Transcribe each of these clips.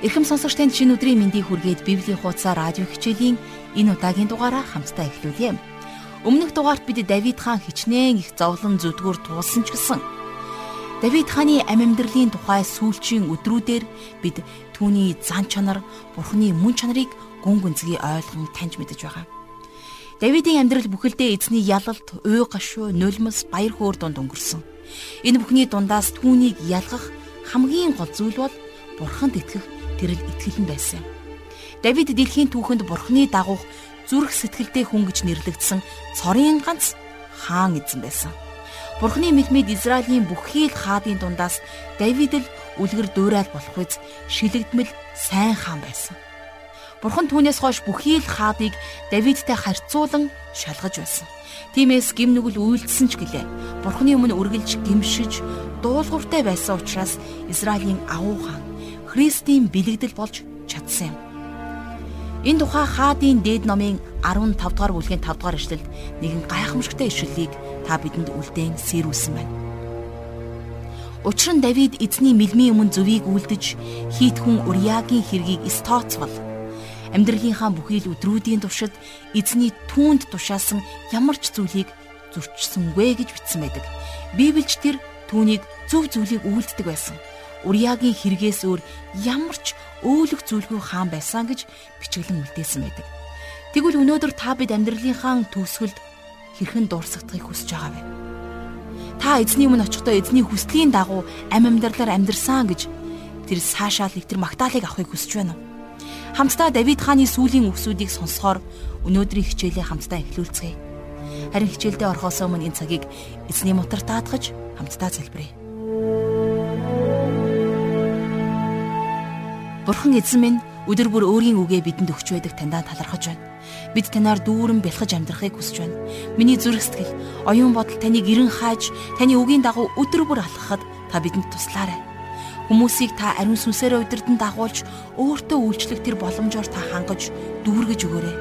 Ирхэм сонсогч танд шинэ өдрийн мэндийг хүргээд Библийн хуудасаар радио хичээлийн энэ удаагийн дугаараа хамтдаа эхлүүлье. Өмнөх дугаарт бид Давид хаан хичнээн их зовлон зүдгүүр туулсан ч гэсэн Давид хааны амь амьдралын тухай сүүлчийн өдрүүдээр бид түүний зан чанар, Бурхны мөн чанарыг гүн гүнзгий ойлгон таньж мэдэж байгаа. Давидын амьдрал бүхэлдээ эзний ялалт, уй гашуу, нулимс, баяр хөөр дунд өнгөрсөн. Энэ бүхний дундаас түүнийг ялгах хамгийн гол зүйл бол Бурханд итгэх тэрл итгэлэн байсан. Давид дэлхийн түүхэнд бурхны дагуух зүрх сэтгэлтэй хүн гэж нэрлэгдсэн цорын ганц хаан эзэн байсан. Бурхны мэлмид Израилийн бүхий л хаадын дундаас Давид л үлгэр дуурайл болох үз шилэгдмэл сайн хаан байсан. Бурхан түүнээс хойш бүхий л хаадыг Давидтай харьцуулан шалгаж байсан. Тиймээс гим нүгэл үйлдсэн ч гэлээ. Бурхны өмнө үргэлж гимшиж, дуулууртай байсан учраас Израилийн агуу хаан Христийн бэлэгдэл болж чадсан юм. Энэ тухай хаадын дээд номын 15 дугаар бүлгийн 5 дугаар эшлэлд нэгэн гайхамшигтай ишлэлийг та бидэнд үлдээн сэрүүлсэн байна. Учир нь Давид эзний мэлмийн өмнө зөвийг үлдэж хийт хүн Уриагийн хэргийг стооцвол амьдралынхаа бүхий л өдрүүдийн туршид эзний түүнд тушаасан ямар ч зүйлийг зөрчсөнгүй гэж бичсэн байдаг. Библиэд тэр түүнийг зөв зүйлийг үйлддэг байсан. Уриагийн хэрэгээс өөр ямар ч өөлөх зүйлгүй хаан байсан гэж бичиглэн үлдээсэн байдаг. Тэгвэл өнөөдөр та бид амьдралынхаа төгсгөлд хэрхэн дурсагдахыг хүсэж байгаа вэ? Та эзний өмнө очихдоо эзний хүслийн дагуу амь амьдралаар амьдрсан гэж тэр саашаалыг тэр магтаалыг авахыг хүсэж байна уу? Хамтдаа Давид хааны сүлийн үгсүүдийг сонсохоор өнөөдрийн хичээлээ хамтдаа эхлүүлцгээе. Харин хичээлдээ орохоос өмнө энэ цагийг эзний мотор таатгаж хамтдаа залбирая. Бурхан эзэн минь өдөр бүр өөрийн үгээ бидэнд өгч байдаг таньдаа талархаж байна. Бид танаар дүүрэн бэлхэж амьдрахыг хүсэж байна. Миний зүрх сэтгэл, оюун бодол таныг эрен хааж, таны үгийн дагуу өдөр бүр алхахад та бидэнд туслаарай. Хүмүүсийг та ариун сүнсээр удирдан дагуулж, өөртөө үйлчлэх тэр боломжоор та хангаж, дүүргэж өгөөрэй.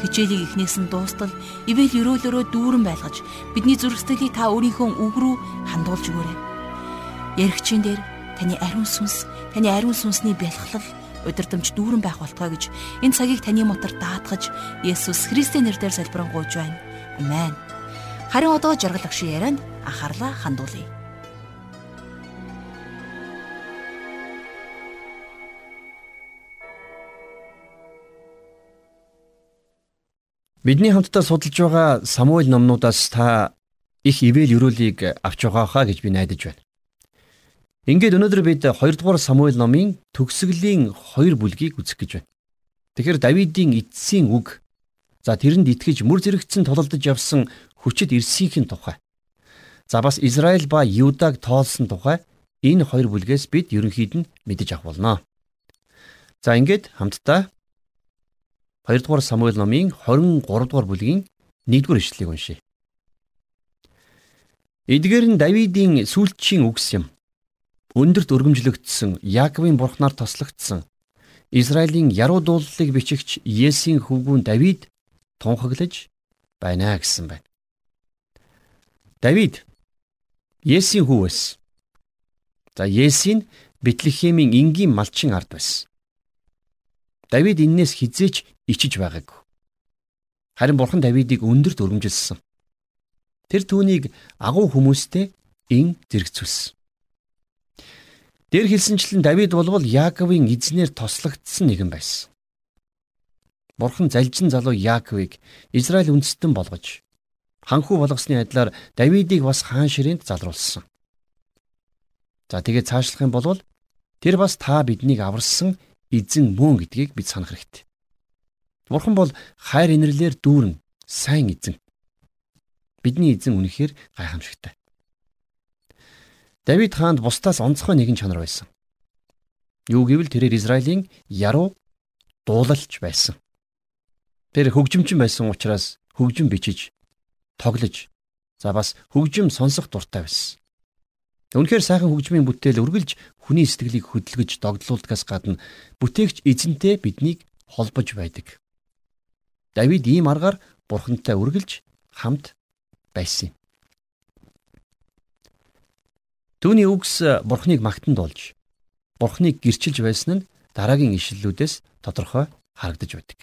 Хичээлийг эхнээс нь дуустал, ивэл өрөөлөөрөө дүүрэн байлгаж, бидний зүрх сэтгэлийг та өөрийнхөө үг рүү хандуулж өгөөрэй. Яригчийн дээр таны ариун сүнс, таны ариун сүнсний бэлхлэл удирдамж дүүрэн байх болтугай гэж энэ цагийг таны мотор даатгаж Есүс Христийн нэрээр залбирanгуйж байна. Амен. Харин одоо жаргал агшин ярианд анхаарлаа хандуулъя. Бидний хамтдаа судалж байгаа Самуэль номнуудаас та их ивэл өрөөлийг авч байгаа хаа гэж би найдаж байна. Ингээд өнөөдөр бид 2 дугаар Самуэль номын төгсгөлийн 2 бүлгийг үзэх гэж байна. Тэгэхээр Давидын эцсийн үг за тэрэнд итгэж мөр зэрэгцэн тулалдаж явсан хүчит ирсийнхэн тухай. За бас Израиль ба Юдаг тоолсон тухай энэ хоёр бүлгээс бид ерөнхийд нь мэдэж авах болно. За ингээд хамтдаа 2 дугаар Самуэль номын 23 дугаар бүлгийн 1 дугаар ишлэлийг уншийе. Эдгээр нь Давидын сүүлчийн үгс юм өндөрт өргөмжлөгдсөн Яаковын бурхнаар тослогдсон Израилийн яруу дуулалыг бичигч Есийн хөвгүүн Давид тунхаглаж байна гэсэн байна. Давид Есийн хүү байсан. За Есийн Бэтлехемийн энгийн малчин ард байсан. Давид эннээс хизээч ичиж байгаагүй. Харин бурхан Давидыг өндөрт өргөмжилсөн. Тэр түүнийг агуу хүмүүстэй ин зэрэгцүүлсэн. Дээр хэлсэнчлэн Давид болвол Яаковын эзнэр тослогдсон нэгэн байсан. Бурхан залжин залуу Яаковыг Израиль үндэстэн болгож ханхүү болгосны адилаар Давидыг бас хаан ширээнд залруулсан. За тэгээд цаашлах юм бол тэр бас та биднийг аварсан эзэн мөн гэдгийг бид санах хэрэгтэй. Бурхан бол хайр инэрлэр дүүрэн сайн эзэн. Бидний эзэн үнэхээр гайхамшигтай. Давид хаанд бусдаас онцгой нэгэн чанар байсан. Юу гэвэл тэрээр Израилийн яруу дуулалч байсан. Тэр хөгжимчин байсан учраас хөгжим бичиж, тоглож, за бас хөгжим сонсох дуртай байсан. Үнэхээр сайхан хөгжмийн бүтээл үргэлж хүний сэтгэлийг хөдөлгөж догдлуулдгаас гадна бүтээгч эзэнтэй биднийг холбож байдаг. Давид ийм аргаар бурхантай үргэлж хамт байсан юм. Түүний үгс бурхныг магтанд болж бурхныг гэрчилж байсан нь дараагийн ишлэлүүдээс тодорхой харагдаж байдаг.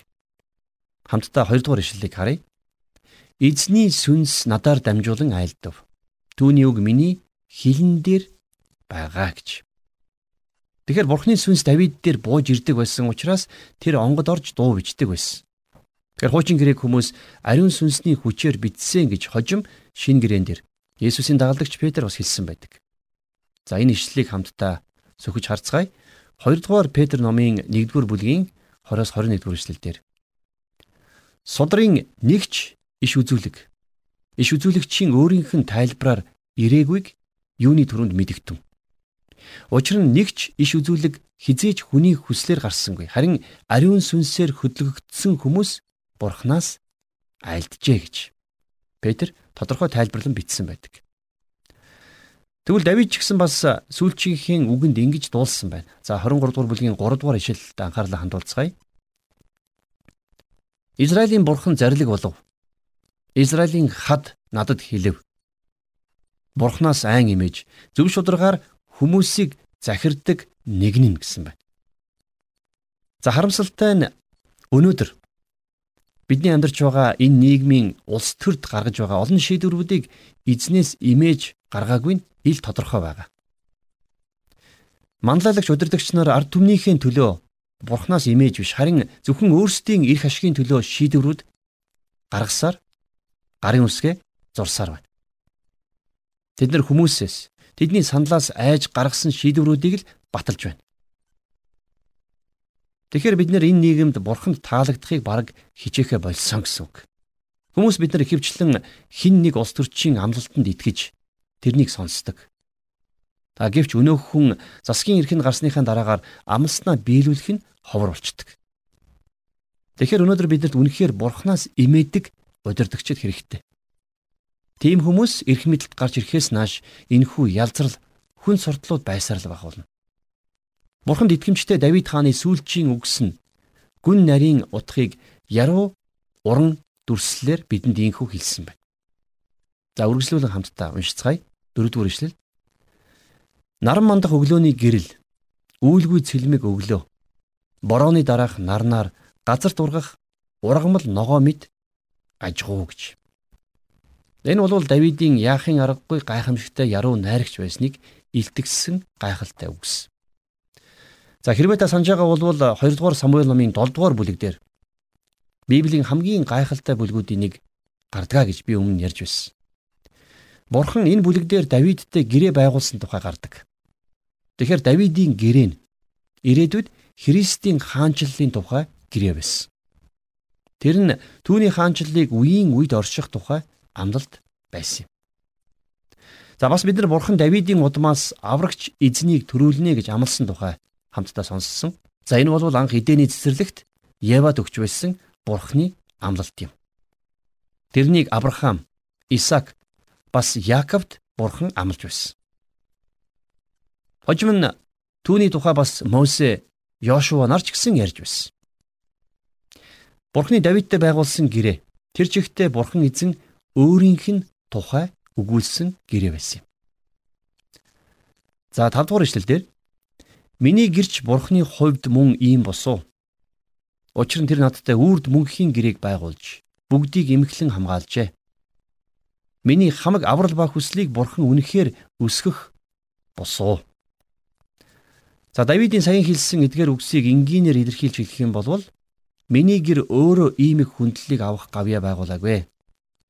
Хамтдаа 2 дугаар ишлэлийг харъя. Эзний сүнс надаар дамжуулан айлдав. Түүний үг миний хилэн дээр байгаа гэж. Тэгэхээр Бурхны сүнс Давид дээр бууж ирдэг байсан учраас тэр онгод орж дуу бичдэг байсан. Тэгэхээр хуучин грек хүмүүс ариун сүнсний хүчээр битсэн гэж хожим шин гэрээн дээр Есүсийн дагалдагч Петр бас хэлсэн байдаг. За энэ ишлэлийг хамтдаа сөхөж харцгаая. 2 дугаар Петр номын 1-р бүлгийн 20-с 21-р ишлэлдэр Судрын нэгч иш үзүүлэг. Иш үзүүлэгчийн өөрийнх нь тайлбараар ирээгүйг юуны төрөнд мэдэгтэн. Учир нь нэгч иш үзүүлэг хизээж хүний хүслээр гарсангүй. Харин ариун сүнсээр хөдөлгөгдсөн хүмүүс бурхнаас айлджээ гэж. Петр тодорхой тайлбарлан бичсэн байдаг. Тэгвэл Давид ч гэсэн бас сүүлчийнхээ үгэнд ингэж дуулсан байна. За 23 дугаар бүлгийн 3 дугаар ишлэлд анхаарлаа хандуулцгаая. Израилийн бурхан зарлиг болов. Израилийн хад надад хэлв. Бурханаас айн имэж зөв шударгаар хүмүүсийг захирддаг нэгнэн гэсэн байна. За харамсалтай нь өнөөдөр бидний амьдарч байгаа энэ нийгмийн улс төрд гаргаж байгаа олон шийдвэрүүдийг эзнээс имэж гаргаагүй нь ил тодорхой байгаа. Манлайлагч удирдагч нар ард түмнийхээ төлөө бурхнаас имэж биш харин зөвхөн өөрсдийн эрх ашигын төлөө шийдвэрүүд гаргасаар гарын үсгээ зурсаар байна. Тэд нар хүмүүсээс тэдний саналаас айж гаргасан шийдвэрүүдийг л баталж байна. Тэгэхээр бид нар энэ нийгэмд бурханд таалагдахыг бараг хичээхэ болсон гэсэн үг. Хүмүүс бид нар ихэвчлэн хин нэг улс төрчийн амлалтанд итгэж тэрнийг сонсдог. А гэвч өнөөхөн засгийн эрхэнд гарсныхаа дараагаар амлснаа биелүүлэх нь ховор болчдөг. Тэгэхээр өнөөдөр бидэнд үнэхээр бурхнаас имээдэг удирдагчд хэрэгтэй. Тийм хүмүүс эрх мэдэлд гарч ирэхээс нааш энэхүү ялзрал хүн суртлууд байсаар л байх болно. Бурханд итгэмжтэй Давид хааны сүүлчийн үгс нь гүн нарийн утгыг яруу уран дүрслэлээр бидэнд инхүү хэлсэн байна. За үргэлжлүүлэн хамтдаа уншицгаая. Дөрөвдүгээр ишлэл. Наран мандах өглөөний гэрэл үүлгүй цэлмэг өглөө. Борооны дараах нарнаар газар дургах ургамал ногоо мэд ажгуу гэж. Энэ бол Давидын яахын аргагүй гайхамшигтай яруу найрагч байсныг илтгэсэн гайхалтай үгс. За хэрвээ та санаж байгаа бол 2 дугаар Самуэль номын 7 дугаар бүлэг дээр Библийн хамгийн гайхалтай бүлгүүдийн нэг гардгаа гэж би өмнө ярьж байсан. Бурхан энэ бүлэг дээр Давидтай гэрээ байгуулсан тухай гардаг. Тэгэхээр Давидын гэрээ нь ирээдүйд Христийн хаанчлалын тухай гэрээ байсан. Тэр нь түүний хаанчлалыг үеийн үед орших тухай амлалт байсан юм. За бас бид нар Бурхан Давидын удмаас аврагч эзнийг төрүүлнэ гэж амласан тухай хамтдаа сонссон. За энэ бол анх Эдений цэцэрлэгт Евад өгч байсан Бурханы амлалт юм. Тэрнийг Авраам, Исаак, бас Яаковд бурхан амлаж байсан. Хожим нь түүний тухай бас Мосе, Йошуа нар ч гэсэн ярьж байсан. Бурхны Давидтай байгуулсан гэрээ тэр чигтээ бурхан эзэн өөрийнх нь тухай өгүүлсэн гэрээ байсан юм. За 5 дугаар ишлэлдэр миний гэрч бурхны хувьд мөн ийм босуу. Учир нь тэр надтай үрд мөнхийн гэрээг байгуулж бүгдийг эмхлэн хамгаалжээ. Миний хамаг аврал ба хүслийг бурхан үнэхээр өсгөх босоо. За Давидын саяхан хэлсэн эдгээр үгсийг энгийнээр илэрхийлж хэлэх юм бол миний гэр өөрөө ийм их хүндлэлийг авах гавья байгуулаагүй.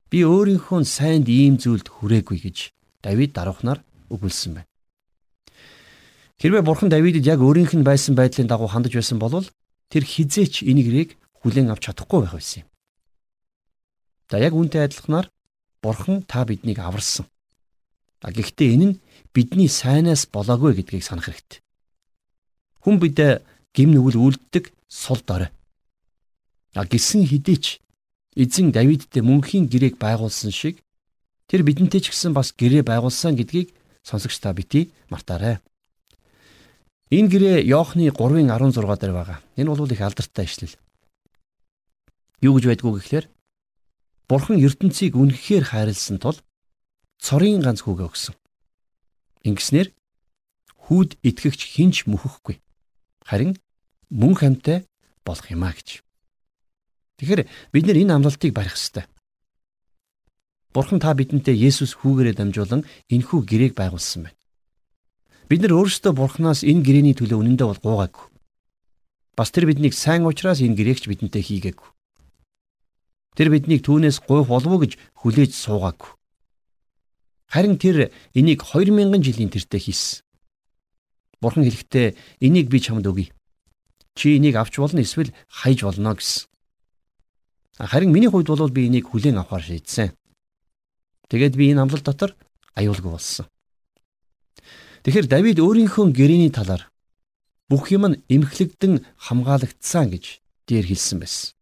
Би өөрийнхөө сайнд ийм зүйлд хүрээгүй гэж Давид даруухнаар өгүүлсэн байна. Хэрвээ бурхан Давидд яг өөрийнх нь байсан байдлын дагуу хандаж байсан бол тэр хизээч энийг рийг хүлээн авч чадахгүй байх байсан юм. За яг үүнтэй адилханаар Бурхан та биднийг аварсан. Гэхдээ энэ нь бидний сайнаас болоогүй гэдгийг санах хэрэгтэй. Хүн бид гим нүгэл үлддэг сул дорой. Гисэн хідээч эзэн Давидтэй мөнхийн гэрээг байгуулсан шиг тэр бидэнтэй ч гэсэн бас гэрээ байгуулсан гэдгийг сонсогч та бити мартаарай. Энэ гэрээ Иохны 3:16 дээр байгаа. Энэ бол их алдартай ишлэл. Юу гэж байдгүй гэхээр Бурхан ертөнцийг үнэхээр хайрлсан тул цорын ганц хүүгээ өгсөн. Ингэснээр хүүд итгэгч хинч мөхөхгүй. Харин мөн хамтай болох юм а гэж. Тэгэхээр бид нэр энэ амлалтыг барих ёстой. Бурхан та бидэнтэй Есүс хүүгээрээ дамжуулан энхүү гэрээг байгуулсан байна. Бид нар өөрсдөө Бурханаас энэ гэрэний төлөө үнэндээ бол гуугаагүй. Бас тэр биднийг сайн уучраас энэ гэрээгч бидэнтэй хийгээгүй. Тэр биднийг түүнээс гуйх болов уу гэж хүлээж суугаагүй. Харин тэр энийг 2000 жилийн тэртээ хийсэн. Бурхан хэлэхдээ энийг би чамд өгье. Чи энийг авч болно эсвэл хайж болно гэсэн. Харин миний хувьд бол би энийг хүлээн авахар шийдсэн. Тэгээд би энэ амлалт дотор аюулгүй болсон. Тэгэхээр Давид өөрийнхөө гэрээний талаар бүх юм нь эмхлэгдэн хамгаалагдсан гэж дээр хэлсэн байсан.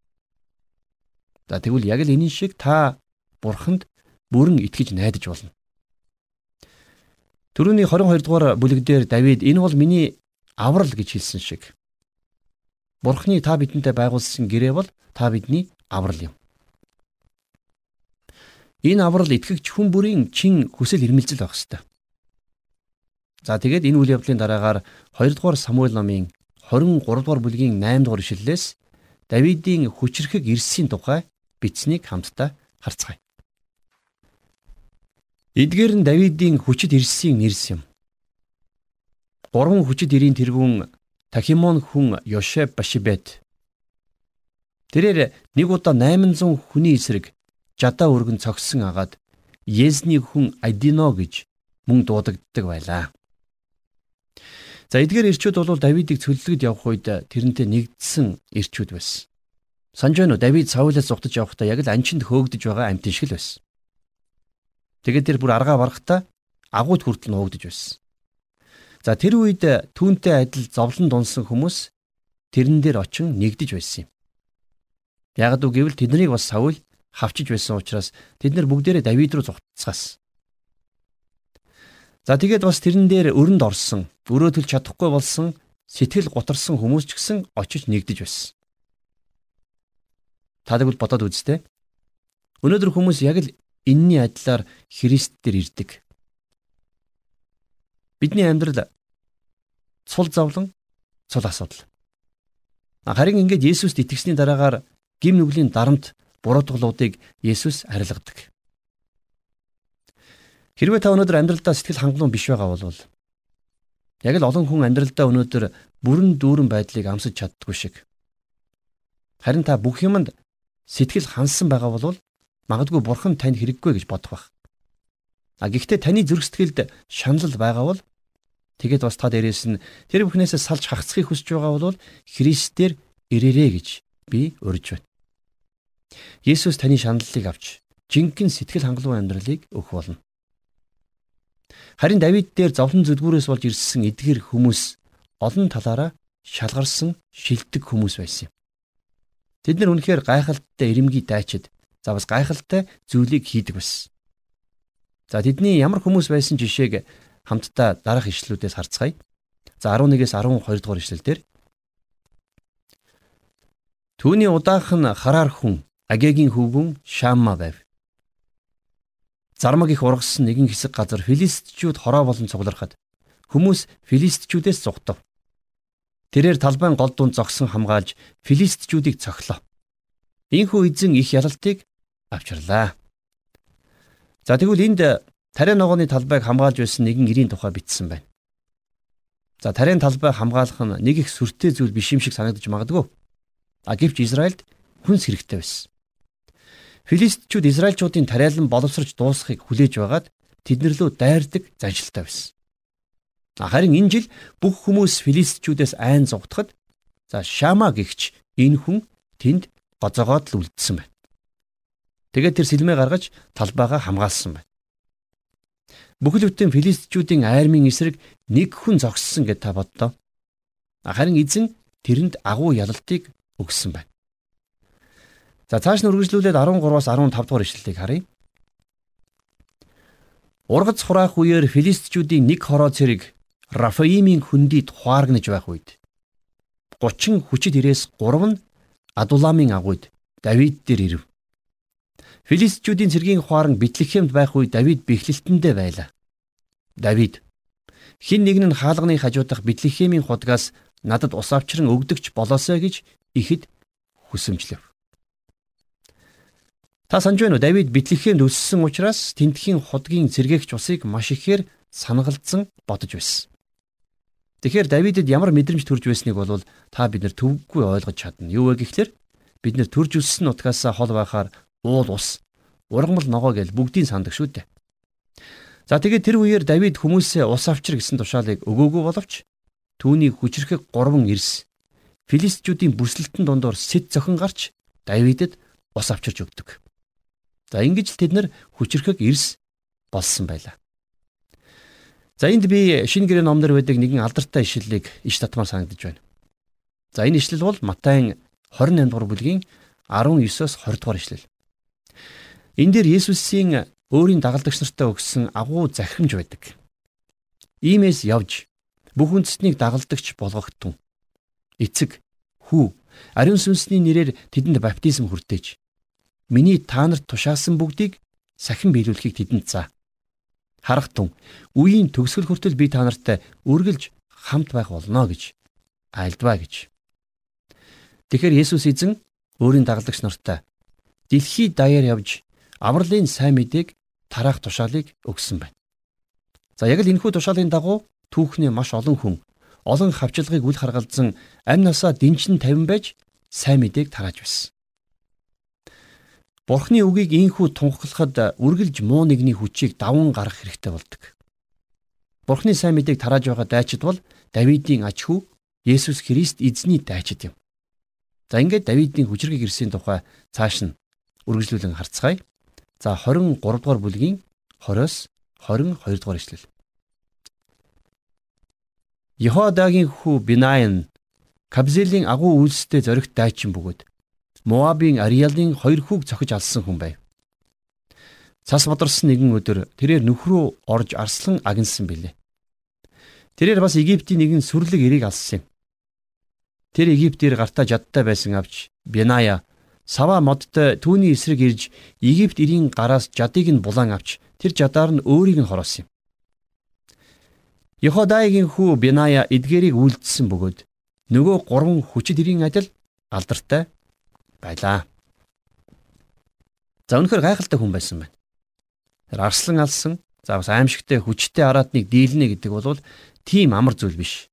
За тэгвэл яг л энэ шиг та бурханд бүрэн итгэж найдаж болно. Төрөний 22 дугаар бүлэг дээр Давид энэ бол миний аврал гэж хэлсэн шиг. Бурхны та бидэнтэй байгуулсан гэрээ бол та бидний аврал юм. Энэ аврал итгэгч хүн бүрийн чин хүсэл эрмэлзэл байх ёстой. За тэгээд энэ үйл явдлын дараагаар 2 дугаар Самуэль номын 23 дугаар бүлгийн 8 дугаар ишлэлээс Давидын хүчрхэг ирсийн тухай бичсэнийг хамтдаа харцгаая. Эдгээр нь Давидын хүчит ирсийн нэрс юм. Гурван хүчит ирийн тэргүүн Тахимон хүн Йошеб Башибет. Тэрээр нэг удаа 800 хүний эсрэг жадаа өргөн цогсон агаад Есний хүн Адино гэж мөн дуудагддаг байлаа. За эдгээр ирчүүд бол Давидыг цөллөгд явах үед тэрнтэй нэгдсэн ирчүүд байсан. Санж байна уу Давид Саулаас зугтаж явахдаа яг л анчинд хөөгдөж байгаа амтэн шиг л байсан. Тэгээд тэр бүр аргаа барахтаа агууд хүртэл нуугдж байсан. За тэр үед түүнтэй адил зовлон дунсан хүмүүс тэрэн дээр очин нэгдэж байсан юм. Ягд үг гэвэл тэднийг бас Саул хавчиж байсан учраас тэд нар бүгдээрээ Давид руу зугтцгаасан. За тэгээд бас тэрэн дээр өрөнд орсон, өрөөтөл чадахгүй болсон, сэтгэл гутарсан хүмүүс ч гэсэн очиж нэгдэж байсан. Та тэгвэл бодоод үзтээ. Өнөөдөр хүмүүс яг л энэний адилаар Христ дээр ирдэг. Бидний амьдрал цул зовлон, цул асуудал. Харин ингээд Есүст итгэсний дараагаар гим нүглийн дарамт буруутгалуудыг Есүс арилгадаг. Хэрвээ та өнөөдөр амьдралдаа сэтгэл хангалуун биш байгаа бол яг л олон хүн амьдралдаа өнөөдөр бүрэн дүүрэн байдлыг амсаж чаддгүй шиг. Харин та бүх юмд сэтгэл хансан байгаа бол магадгүй бурхан танд хэрэггүй гэж бодох байх. А гэхдээ таны зүрх сэтгэлд шанал байгаа бол тэгээд бас та дээрээс нь тэр бүхнээсээ салж хагацхыг хүсэж байгаа бол Христээр ирээрээ гэж би урьж байна. Есүс таны шаналлыг авч жинхэнэ сэтгэл хангалуун амьдралыг өгөх болно. Харин Давид дээр зовлон зүдгүүрээс болж ирсэн эдгэр хүмүүс олон талаараа шалгарсан шилдэг хүмүүс байсан юм. Тэд нар үнэхээр гайхалтай эрэмгий дайчид За бас гайхалтай зүйлийг хийдэг байсан. За тэдний ямар хүмүүс байсан жишээг хамтдаа дараах ишлүүдээс харцгаая. За 11-ээс 12 дугаар ишлэлдэр Түүний удаахан хараар хүн Агегийн хөвгүн Шамма байв. Зармаг их ургасан нэгэн хэсэг газар филистичүүд хороо болон цуглархад хүмүүс филистичүүдээс зугтав. Тэрээр талбайн гол дунд зогсон хамгаалж филистичүүдийг цохлоо. Ийхүү эзэн их ялалтыг авчирлаа. За тэгвэл энд тариа ногооны талбайг хамгаалж байсан нэгэн ирийн тухай бичсэн байна. За тариан талбай хамгаалах нь нэг их сүртэй зүйл биш юм шиг санагдаж магадгүй. А гэвч Израильд хүнс хэрэгтэй байсан. Филистичүүд Израильчуудын тариалан боловсрч дуусахыг хүлээж байгаад тэднэр лөө дайрдаг заншилтай байсан. Харин энэ жил бүх хүмүүс филистичүүдээс айн зугтахад за Шама гихч энэ хүн тэнд гоцоогоод л үлдсэн байна. Тэгээд тэр сэлмээ гаргаж талбайгаа хамгаалсан байна. Бүхэл бүтэн филистичүүдийн айрмын эсрэг нэг хүн зогссон гэж та боддоо. Харин эзэн тэрэнд агуу ялалтыг өгсөн байна. За цааш нь үргэлжлүүлээд 13-аас 15 дугаар ишлэлийг харъя. Ургац хураах үеэр филистичүүдийн нэг хороо цэрэг Рафаимийн хөндөд хуааргнаж байх үед 30 хүчит ирээс 3 нь Адуламын агуйд Давид дээр ирэв. Филистичүүдийн цэргийн хуаран Битлехемд байх үе Давид бэхлэлтэндээ байлаа. Давид хин нэг нь хаалганы хажуудах Битлехемийн худгаас надад ус авчран өгдөгч болоосой гэж ихэд хүсэмжлэв. Та санаж байна уу? Давид Битлехемд өссөн учраас тентхийн худгийн зэрэгч усыг маш ихээр санагалдсан бодож байсан. Тэгэхээр Давидэд ямар мэдрэмж төрж байсныг бол та бид нар төвөггүй ойлгож чадна. Юу вэ гэхлээр бид нар төрж өссөн утгаас хол байхаар уул ус, ургамал ногоо гэж бүгдийг сандаг шүү дээ. За тэгээд тэр үеэр Давид хүмүүсээ ус авчир гэсэн тушаалыг өгөөгүй боловч түүний хүчрэхэг гурван эрс Филистичүүдийн бүсэлтэн дундуур сэт зохин гарч Давидэд ус авчирч өгдөг. За ингэж л тэд нар хүчрэхэг эрс болсон байлаа. За энд би шинэ гэрээ номдор байдаг нэгэн алдартай ишлэлийг иш татмаар санагдаж байна. За энэ ишлэл бол Матай 28 дугаар бүлгийн 19-оос 20 дугаар ишлэл. Энэ дээр Есүсийн өөрийн дагалдагч нартай өгсөн агуу захирамж байдаг. Иймээс явж бүх үндэстнийг дагалдагч болгохтун. Эцэг, хүү, ариун сүнсний нэрээр тэдэнд баптизм хүртээж Миний та нарт тушаасан бүгдийг сахин биелүүлэхийг тэдэнд заа. Харах тун үеийн төгсгөл хүртэл би та нартай үргэлж хамт байх болно гэж айлдваа гэж. Тэгэхээр Есүс эзэн өөрийн дагалдагч нартай дэлхий даяар явж авралын сайн мэдээг тараах тушаалыг өгсөн байна. За яг л энэхүү тушаалын дагуу түүхний маш олон хүн олон хавчлагыг үл харгалзан амь насаа дэнчин тавин байж сайн мэдээг тарааж байсан. Бурхны үгийг ийхүү тунхаглахад үргэлж муу нэгний хүчийг даван гаргах хэрэгтэй болдог. Бурхны сайн мэдээг тарааж байгаа дайчид бол Давидын аж хүү Есүс Христ эзний дайчид юм. За ингээд Давидын хүчрэг ирсийн тухай цааш нь үргэлжлүүлэн харцгаая. За 23 дугаар бүлгийн 20-оос 22 дугаар ишлэл. Йеходагийн хүү Бинайн Кабзелийн агуу үйлстэй зоригт дайчин бөгөөд Моабын Ариалын хоёр хүүг цохиж алсан хүн байв. Цас бодрсон нэгэн өдөр тэрээр нөхрөө орж арслан агнсан билээ. Тэрээр бас Египтийн нэгэн сүрлэг эрийг алсан юм. Тэр Египтээр гартаа жадтай байсан авч Бяная сава модтой түүний эсрэг ирж Египт эрийн гараас жадыг нь булан авч тэр жадаар нь өөрийг нь хороосон юм. Йеходаигийн хүү Бяная эдгэрийг үйлдэлсэн бөгөөд нөгөө гурван хүчит эрийн адил алдартай байлаа. За өнөхөр гайхалтай хүн байсан байна. Тэр арслан алсан, за бас аимшигтай хүчтэй араатныг дийлнэ гэдэг бол тийм амар зүйл биш.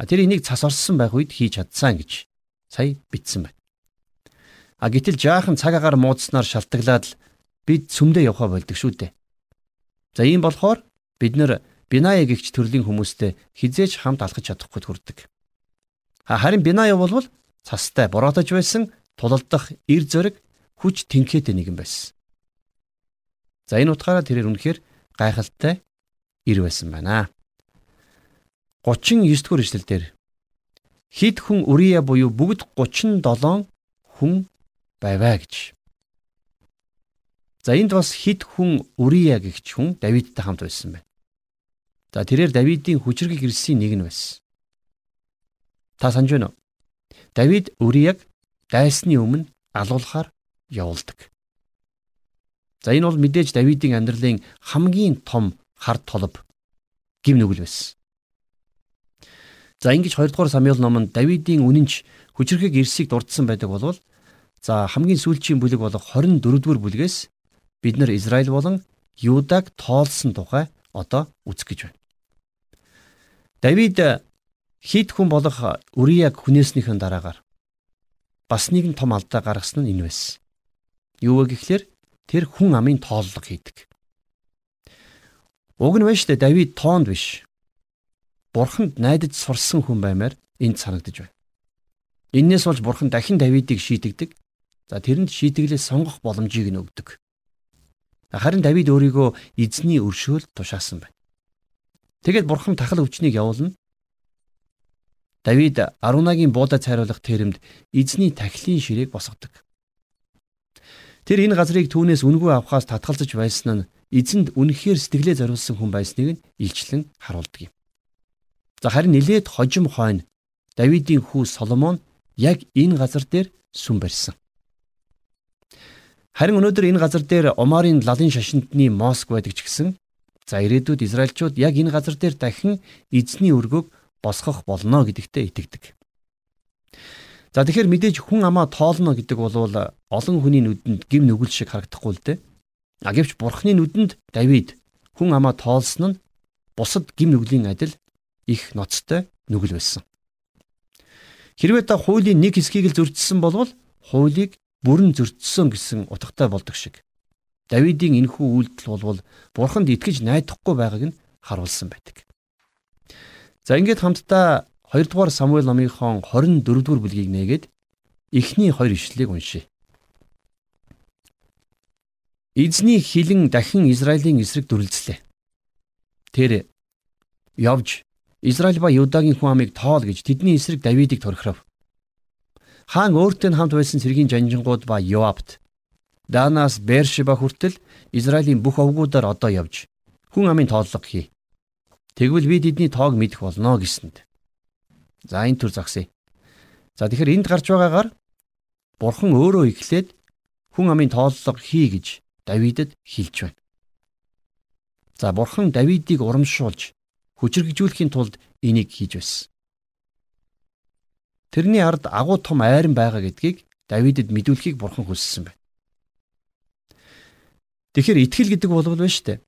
А тэр энийг цас орсон байх үед хийж чадсан гэж сая бичсэн байна. А гэтэл жаахан цаг агаар муудснаар шалтгаглаад л бид сүмдээ явхаа болдог шүү дээ. За ийм болохоор бид нэр Биная гихч төрлийн хүмүүстэй хизээж хамт алхаж чадахгүй хүрдэг. Харин Биная болвол цастай бураатаж байсан тулалдах эр зориг хүч тэнхээтэй нэгэн байсан. За энэ утгаараа тэрээр үнэхээр гайхалтай ир байсан байна. 39 дугаар ишлэлдэр хид хүн Урия буюу бүгд 37 хүн байваа гэж. За энд бас хид хүн Урия гэгч хүн Давидтай хамт байсан байна. За тэрээр Давидын хүчрэг ирсийн нэг нь байсан. Та санаж байна уу? Давид Урияг дайсны өмнө алуулахаар явуулдаг. За энэ бол мэдээж Давидын амьдралын хамгийн том хар толб гим нүгэл байсан. За ингэж 2 дугаар Самуэль номонд Давидын үнэнч хүчрхэг ирсийг дурдсан байдаг болвол за хамгийн сүүлчийн бүлэг болох 24 дугаар бүлгээс бид нар Израиль болон Юдаг тоолсон тухай одоо үзэх гэж байна. Давид хид хүн болох Урияг хүнээснийхэн дараагаар бас нэгэн том алдаа гаргасан нь энэ байсан. Юу вэ гэхлээр тэр хүн амын тооллого хийдэг. Уг нь байна штэ Давид тоонд биш. Бурханд найдаж сурсан хүн баймаар энд санагдаж байна. Иннээс болж бурхан дахин Давидыг шийдэгдэг. За тэрэнд шийдэглээ сонгох боломжийг нь өгдөг. Харин Давид өөрийгөө эзний өршөөл тушаасан байна. Тэгэд бурхан тахал өвчнийг явуулна. Давид Арунагийн буудад цайруулах тэрэнд эзний тахилын ширээг босгодог. Тэр энэ газрыг түүнээс үнгүй авахаас татгалзаж байсан нь эзэнд үнэхээр сэтгэлээ зориулсан хүн байсныг нь илчлэн харуулдаг юм. За харин нилээд хожим хойно Давидын хүү Соломон яг энэ газар дээр сүм барьсан. Харин өнөөдөр энэ газар дээр Омарын лалын шашинтны моск байдаг ч гэсэн за ирээдүйд Израильчууд яг энэ газар дээр дахин эзний өргөг босгох болно гэдэгтээ итгэдэг. За тэгэхээр мэдээж хүн амаа тоолно гэдэг бол олон хүний нүдэнд гим нүгэл шиг харагдахгүй л дээ. А гэвч бурхны нүдэнд Давид хүн амаа тоолсон нь бусад гим нүглийн адил их ноцтой нүгэл байсан. Хэрвээ та хуулийн нэг хэсгийг л зөрчсөн бол хуулийг бүрэн зөрчсөн гэсэн утгатай болдог шиг. Давидын энэхүү үйлдэл бол бурханд итгэж найдахгүй байгааг нь харуулсан байдаг. За ингээд хамтдаа 2 дугаар Самуэль номынхон 24 дугаар бүлгийг нээгээд эхний хоёр ишлэлийг уншъя. Эзний хилэн дахин Израилийн эсрэг дүрлцлээ. Тэр явж Израиль ба Юдагийн хүн амыг тоол гэж тэдний эсрэг Давидыг торхиров. Хаан өөртөө хамт байсан цэргийн жанжингууд ба Йоабт Данаас Бершеба хүртэл Израилийн бүх овгуудаар одоо явж хүн амын тооллого хий. Тэгвэл би тэдний тоог мэдэх болно гэсэнд. За энэ төр загсъя. За тэгэхээр энд гарч байгаагаар Бурхан өөрөө ихлээд хүн амын тооллого хий гэж Давидэд хэлж байна. За Бурхан Давидыг урамшуулж хүчрэгжүүлэхийн тулд энийг хийж байсан. Тэрний ард агуу том айран байгаа гэдгийг Давидэд мэдүүлэхийг Бурхан хүссэн байна. Тэгэхээр итгэл гэдэг бол шүү дээ.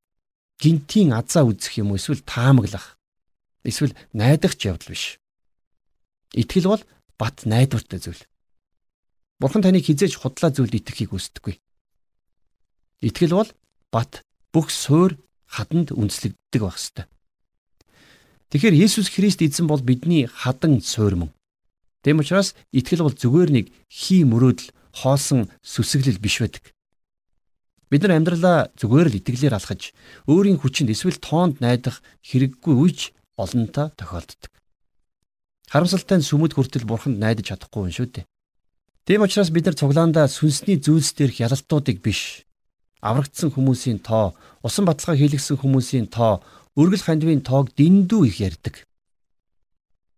Гинтийн азаа үзэх юм эсвэл таамаглах эсвэл найдах ч явдал биш. Итгэл бол бат найдвартай зүйл. Бурхан таныг хизээж худлаа зүйлд итгэхийг хүсдэггүй. Итгэл бол бат бүх суур хаданд үндэслэгддэг байх ёстой. Тэгэхээр Есүс Христ эзэн бол бидний хадан суур мөн. Тэм учраас итгэл бол зүгээр нэг хий мөрөөдөл хоосон сүсэглэл биш байдаг. Бид нар амьдралаа зүгээр л итгэлээр алхаж өөрийн хүчинд эсвэл тоонд найдах хэрэггүй үеж олонтаа тохиолддог. Харамсалтай нь сүмэд хүртэл бурханд найдаж чадахгүй юм шүү дээ. Тийм учраас бид нар цуглаандаа сүнсний зүйлс дээрх ялалтуудыг биш аврагдсан хүмүүсийн тоо, усан баталгаа хийлгсэн хүмүүсийн тоо, өргөл хандивын тоог дэндүү их ярьдаг.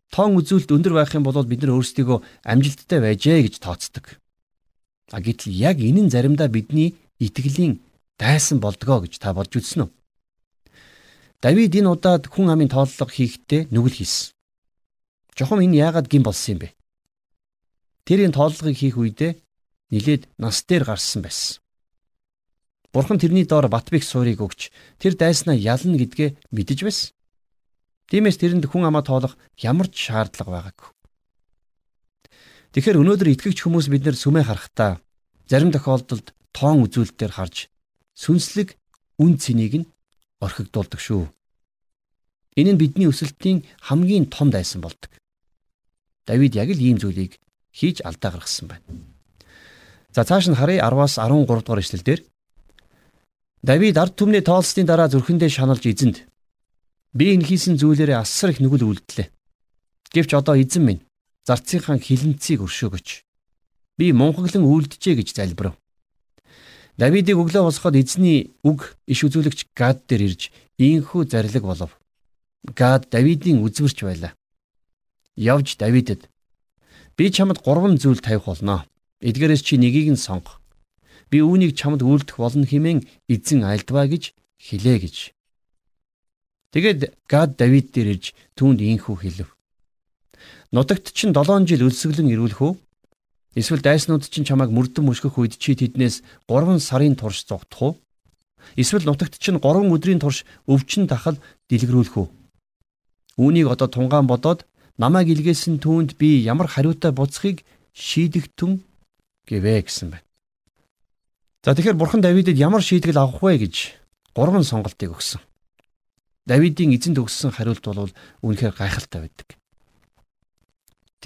Тоон үзүүлэлт өндөр байх юм бол бид нар өөрсдийгөө амжилттай байжээ гэж тооцдог. А гэтэл яг энэ нь заримдаа бидний итгэлийн дайсан болдгоо гэж та бодж үзсэн үү? Давид энэ удаад хүн амын тооллого хийхдээ нүгэл хийсэн. Жохом энэ яагаад гин болсон юм бэ? Тэр энэ тооллогыг хийх үедээ нилээд нас дээр гарсан байсан. Бурхан тэрний доор Батбих суурийг өгч тэр дайснаа ялна гэдгээ мэдэж байсан. Тиймээс тэрэнд хүн амаа тоолох ямар ч шаардлага байгаагүй. Тэгэхээр өнөөдөр итгэгч хүмүүс бид нэр сүмээ харахтаа зарим тохиолдолд тоон үзүүлэлтээр харж сүнслэг үн цэнийг нь орхигдуулдаг шүү. Энэ нь бидний өсөлтийн хамгийн том дайсан болдог. Давид яг л ийм зүйлийг хийж алдаа гаргасан байна. За цааш нь харъя 10-аас 13 дугаар эшлэлдэр Давид ард түмний тоолсны дараа зүрхэндээ шаналж эзэнд би энэ хийсэн зүйлээрээ асар их нүгэл үлдлээ. Гэвч одоо эзэн минь зарцынхаа хилэнцгийг өршөөгөөч. Би мунхаглан үлджээ гэж залбирав. Давидыг өглөө босгоход эзний үг иш үзүүлэгч Гад дээр ирж ийхүү зарлиг болов. Гад Давидын үзвэрч байлаа. Явж Давидэд би чамд гурван зүйл тавих болно. Эдгээрээс чи нэгийг нь сонгох. Би үүнийг чамд үйлдэх болно хэмээн эзэн альдваа гэж хэлээ гэж. Тэгэд Гад Давид дээр ирж түүнд ийхүү хэлв. Нутагт чинь 7 жил өлсгөлэн ирүүлэх үү? Эсвэл дайснууд чинь чамайг мөрдөн мөшгөх үед чи тэднээс 3 сарын турш зогдох уу? Эсвэл нутагт чинь 3 өдрийн турш өвчин тахал дэлгэрүүлэх үү? Үүнийг одоо тунгаан бодоод намайг илгээсэн түүнд би ямар хариутай буцахыг шийдэгтэн гэвэ гэсэн байна. За тэгэхээр бурхан Давидэд ямар шийдэл авах вэ гэж гурван сонголтыг өгсөн. Давидын эзэнд өгсөн хариулт бол үнэхээр гайхалтай байдаг.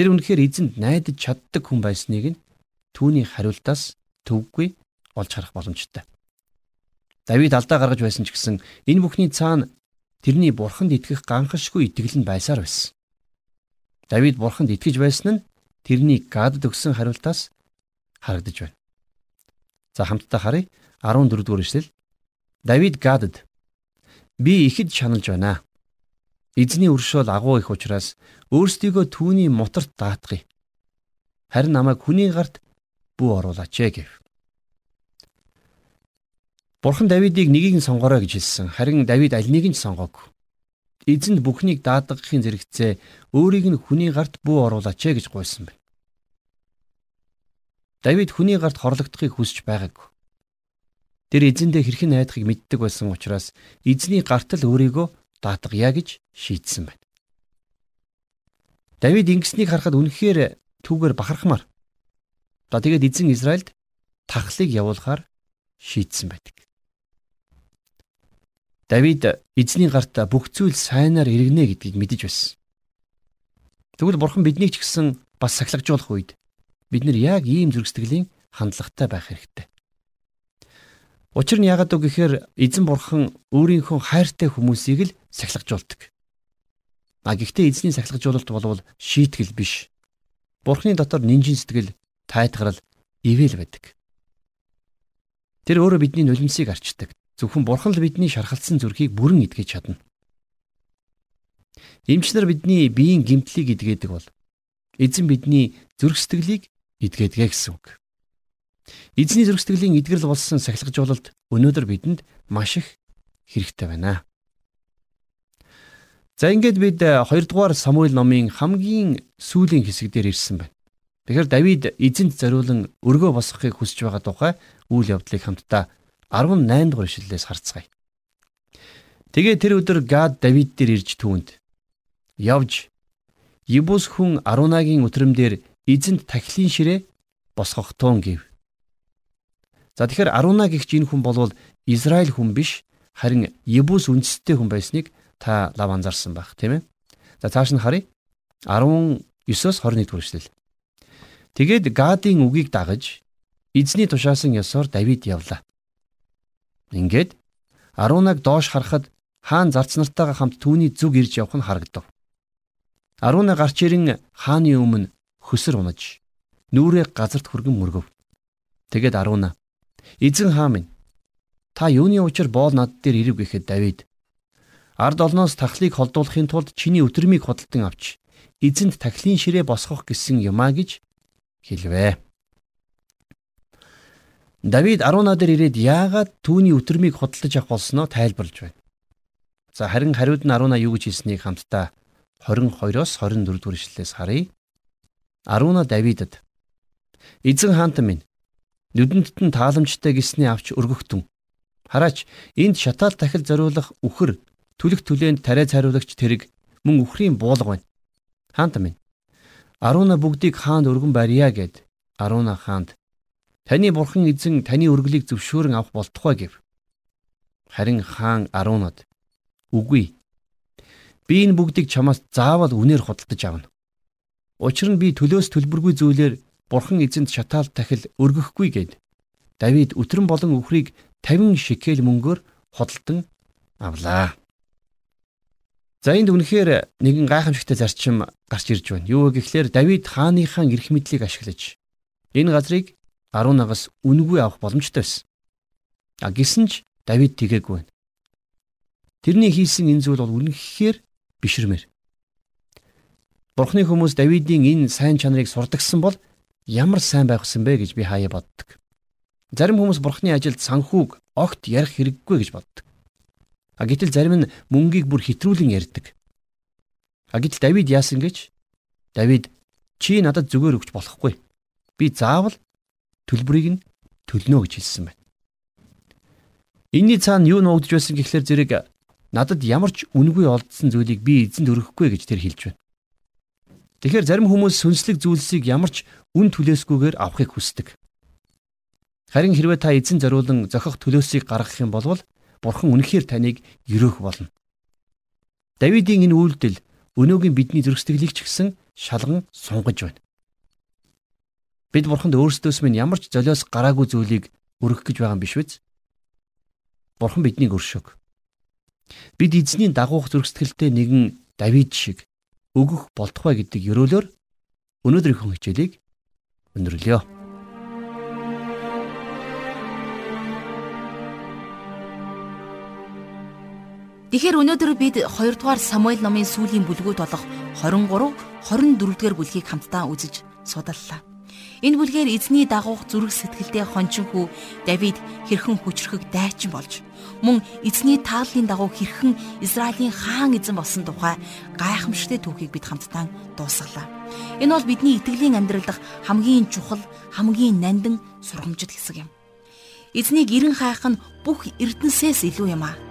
Тэр үнэхээр эзэнд найдаж чаддаг хүн байсныг нь түүний хариултаас төвгүй олж харах боломжтой. Давид алдаа гаргаж байсан ч гэсэн энэ бүхний цаана тэрний бурханд итгэх ганхашгүй итгэл нь байсаар байсан. Давид бурханд итгэж байсан нь тэрний гадд өгсөн хариултаас харагдаж байна. За хамтдаа харъя 14 дугаар эшлэл. Давид гадд би ихэд шаналж байна. Эзний өршөөл агуу их учраас өөрсдийгөө түүний моторт даатгая. Харин намайг хүний гарт бүү оруулаач гэв. Бурхан Давидыг нэгийг нь сонгорой гэж хэлсэн. Харин Давид аль нэг нь сонгоогүй. эзэнд бүхнийг даадгахын зэрэгцээ өөрийг нь хүний гарт бүү оруулаач ээ гэж гуйсан байна. Давид хүний гарт хорлогдохыг хүсэж байгаагүй. Тэр эзэндээ хэрхэн найдахыг мэддэг байсан учраас эзний гарт л өөрийгөө даатгая гэж шийдсэн байна. Давид ингэснийг харахад үнэхээр түүгээр бахархмаар. За тэгээд эзэн Израильд тахлыг явуулахаар шийдсэн байдаг. Давид эзний гарт бүх зүйл сайнаар иргэнэ гэдгийг мэдэж байсан. Тэгвэл бурхан биднийг ч гэсэн бас сахилгажуулах үед бид нар яг ийм зөргсдглийн хандлагатай байх хэрэгтэй. Учир нь яагаад вэ гэхээр эзэн бурхан өөрийнхөө хайртай хүмүүсийг л сахилгажуулдаг. А гэхдээ эзний сахилгажуулалт болвол шийтгэл биш. Бурханы дотор нинжин сэтгэл, тайтгарал, ивэл байдаг. Тэр өөрөө бидний нулимсыг арчдаг. Зөвхөн Бурхан л бидний шархалсан зүрхийг бүрэн эдгэж чадна. Эмчнэр бидний биеийн гимтлийг эдгээдэг бол эзэн бидний зүрх сэтгэлийг эдгээдгээ гэсэн үг. Эзний зүрх сэтгэлийн эдгэрэл болсон сахилгажуулалт өнөөдөр бидэнд маш их хэрэгтэй байна. За ингээд бид 2 дугаар Самуэль номын хамгийн сүүлийн хэсэг дээр ирсэн байна. Тэгэхээр Давид эзэнт зориулан өргөө босгохыг хүсэж байгаа тухай үйл явдлыг хамтдаа 18 дугаар ишлэлээс харцгаая. Тэгээ тэр өдөр Гад Давид дээр ирж түүнд явж Ебус хүн Арунагийн өтрөмдөр эзэнт тахилын ширээ босгох туун гэв. За тэгэхээр Аруна гихч энэ хүн болвол Израиль хүн биш харин Ебус үндэстэй хүн байсныг та лав анзаарсан байх тийм ээ. За цааш нь харъя. 19-оос 21 дугаар ишлэл. Тэгээд Гадийн үгийг дагаж эзний тушаасан ёсоор Давид явлаа. Ингээд Арунаг доош харахад хаан зарц нартайгаа хамт түүний зүг ирж явах нь харагдав. Аруна гарч ирэн хааны өмнө хөсөр унаж нүрээ газарт хүргэн мөргөв. Тэгэд Аруна эзэн хаа минь та юуны учир боол над дээр ирв гэхэд Давид ард олноос тахлыг холдуулахын тулд чиний өтөрмийг худалдан авч эзэнт тахлын ширээ босгох гэсэн юмаа гэж хэлвэ. Давид Аруна дээр ирээд яагаад түүний өтөрмийг худалдаж авах болсноо тайлбарлаж байна. За харин хариуд нь Аруна юу гэж хэлснийг хамтдаа 22-оос 24 дугаар ишлэлээс харъя. Аруна Давидад Эзэн хаант минь нүдэнд нь тааламжтай гисний авч өргөхтөн. Хараач энд шатаал дахил зориулах үхэр түлэх түлээнд тариа цайруулагч тэрэг мөн үхрийн буулга байна. Хаант минь Аруна бүгдийг хаанд өргөн барья гэд Аруна хаанд Таны бурхан эзэн таны өргөлийг зөвшөөрөн авах болтугай гэв. Харин хаан Арунод үгүй. Би энэ бүгдийг чамаас заавал үнээр худалдаж авна. Учир нь би төлөөс төлбөргүй зүйлээр бурхан эзэнд шатаал тахил өргөхгүй гэд. Давид өтрөн болон өхрийг 50 шикел мөнгөөр худалдан авлаа. За энд үнэхээр нэгэн гайхамшигтай зарчим гарч ирж байна. Юу вэ гэхлээр Давид хааныхаа эрх мэдлийг ашиглаж энэ газрыг 18-аас үнгүй авах боломжтой байсан. А гисэн ч Давид тгээггүй байна. Тэрний хийсэн энэ зүйл бол үнэхээр бишрмээр. Бурхны хүмүүс Давидын энэ сайн чанарыг сурдагсан бол ямар сайн байх вэ гэж би хаяа боддог. Зарим хүмүүс Бурхны ажилд санхүүг огт ярих хэрэггүй гэж боддог. А гэтэл зарим нь мөнгийг бүр хэтрүүлэн ярьдаг. А гэтэл Давид яасан гэж? Давид чи надад зүгээр өгч болохгүй. Би заавал төлбөрийг нь төлнө гэж хэлсэн байна. Энийний цаана юу нуугдж байсан гэхлээр зэрэг надад ямар ч үнгүй олдсон зүйлийг би эзэнд өргөхгүй гэж тэр хэлж байна. Тэгэхээр зарим хүмүүс сүнслэг зүйлсийг ямар ч үн төлөөсгүйгээр авахыг хүсдэг. Харин хэрвээ та эзэн зориулан зохих төлөөсийг гаргах юм бол бурхан үнэхээр таныг өрөөх болно. Давидын энэ үйлдэл өнөөгийн бидний зөрсдөглийг ч гэсэн шалган сунгаж байна. Бид бурханд өөрсдөөс минь ямар ч золиос гараагүй зүйлийг өргөх гэж байгаа юм биш үү? Бурхан биднийг өршөг. Бид эзний дагуух зөрсгөлтэй нэгэн Давид шиг өгөх болтугай гэдэг ёроолоор өнөөдрийнхөө хичээлийг өндөрлөё. Тэгэхээр өнөөдөр бид 2 дугаар Самуэль номын сүүлийн бүлгүүд болох 23, 24 дугаар бүлгийг хамтдаа үзэж судаллаа. Энэ бүлгээр эзний дагуух зүрх сэтгэлдээ хончин хүү Давид хэрхэн хүчрхэг дайчин болж мөн эзний тааллын дагуу хэрхэн Израилийн хаан эзэн болсон тухай гайхамшигтэ түүхийг бид хамтдаа дуусгалаа. Энэ бол бидний итгэлийн амьдрал дахь хамгийн чухал, хамгийн нандин сургамжит хэсэг юм. Эзнийг эрен хайх нь бүх эрдэнсээс илүү юм аа.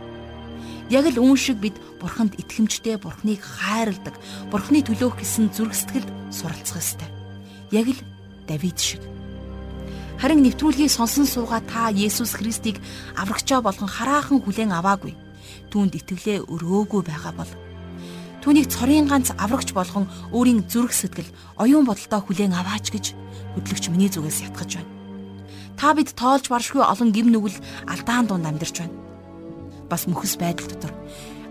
Яг л үүн шиг бид бурханд итгэмжтэй, бурхныг хайрладаг, бурхны төлөөх гэсэн зүрх сэтгэлд суралцах ёстой. Яг л Давид шиг. Харин нэвтрүүлгийг сонсон суугаа та Есүс Христийг аврагчаа болгон хараахан хүлээн аваагүй. Түүнд итгэлээ өрөөгүй байгаа бол түүнийг цорын ганц аврагч болгон өөрийн зүрх сэтгэл, оюун бодолтой хүлээн аваач гэж хөдлөгч миний зүгээс ятгах байна. Та бид тоолж баршгүй олон гим нүгэл алдаан дунд амьдарч байна. Бас мөхс байдал дотор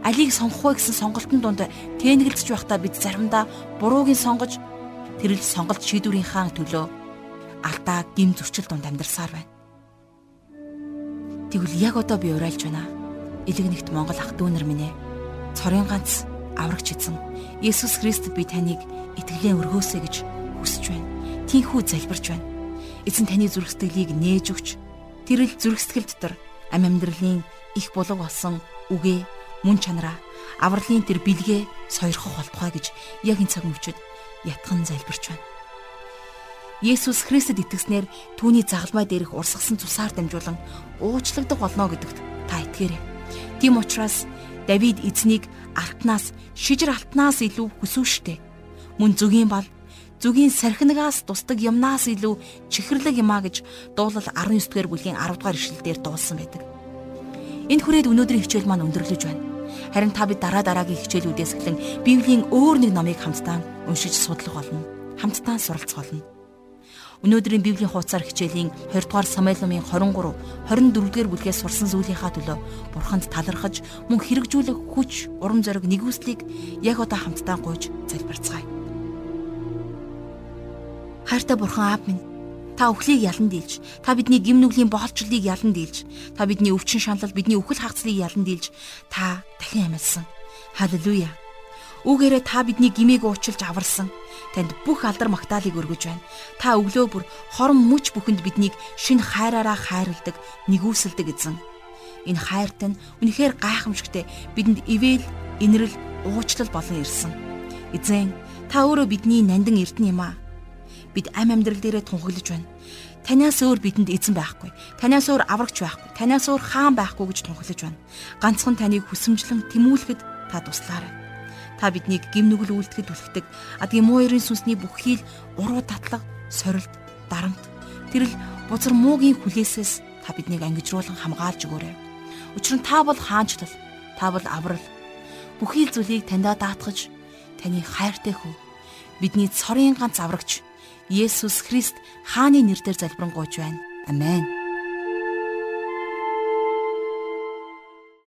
алийг сонгох вэ гэсэн сонголтын дунд тэнэгэлж байхдаа бид заримдаа буруугийн сонгож тэрл сонголт шийдвэрийнхаа төлөө алдаа гим зөрчил донд амьдарсаар байна. Тэгвэл яг одоо би урайлж байна. Илэгнэгт Монгол ах дүүнер минь ээ. Цорын ганц аврагч эзэн Есүс Христэд би таныг итгэлийн өргөөсэй гэж хүсэж байна. Тинхүү залбирч байна. Эзэн таны зүрх сэтгэлийг нээж өгч тэрл зүрх сэтгэл дотор ам амьдралын их булаг болсон үгээ мөн чанараа авралын тэр бэлгээ сойрхох болтугай гэж яг энэ цаг мөчөд ятхан залбирч байна. Есүс Христэд итгэснээр түүний загалмай дээрх урсгасан цусаар дамжуулан уучлагдах болно гэдэгт та итгээрэй. Тийм учраас Давид эзнийг алтнаас, шижир алтнаас илүү хүсвштэй. Мөн зүгийн бал, зүгийн сархинагаас тусдаг юмнаас илүү чихэрлэг юмаа гэж дуулал 19-р бүлгийн 10-р ишлэлдэр дуулсан байдаг. Энэ хүрээд өнөөдрийн хичээл маань өндөрлөж байна. Харин та бид дараа дараагийн хичээлүүдээс эхлэн Библийн өөр нэг номыг хамтдаа уншиж судлах болно. Хамтдаа суралцах болно. Өнөөдрийн Библийн хуудасаар хичээлийн 20 дугаар Самуэль номын 23, 24 дугаар бүлгээс сурсан зүйлийнхаа төлөө Бурханд талархаж мөн хэрэгжүүлэх хүч, урам зориг, нэгүслийг яг одоо хамтдаа гуйж залбирцгаая. Хайртай Бурхан Аав минь Та өхлийг ялан дийлж, та бидний гим нүглийн боолчлыг ялан дийлж, та бидний өвчин шаналл, бидний үхэл хагцлыг ялан дийлж, та дахин амьдсан. Халелуя. Үүгээрээ та бидний гимийг уучлж аварсан. Танд бүх алдар магтаалыг өргөж байна. Та өглөө бүр хорон мөч бүхэнд биднийг шин хайраараа хайрладаг, нэгүсэлдэг эзэн. Энэ хайрт нь үнэхээр гайхамшигтай бидэнд ивэл, инрэл, уучлал болон ирсэн. Эзэн, та өөрөө бидний нандин эрдэнэ юм аа бид ам амьдрал дээрээ тунхаглаж байна. Танаас өөр бидэнд эзэн байхгүй. Танаас өөр аврагч байхгүй. Танаас өөр хаан байхгүй гэж тунхаглаж байна. Ганцхан таныг хүсэмжлэн тэмүүлэхэд та туслаарай. Та биднийг гим нүгэл үйлдэхэд түлхдэг. Адгийн муу ерийн сүнсний бүхий л уруу татлаг, сорилт, дарамт. Тэрл бузар муугийн хүлээсээс та биднийг ангижруулан хамгаалж өгөөрэй. Учир нь та бол хаанчлал, та бол аврал. Бүхий л зүйлийг таньдаа даатгаж таны хайртай хүү. Бидний цорын ганц аврагч Есүс Христ хааны нэрээр залбирanгуйж байна. Амен.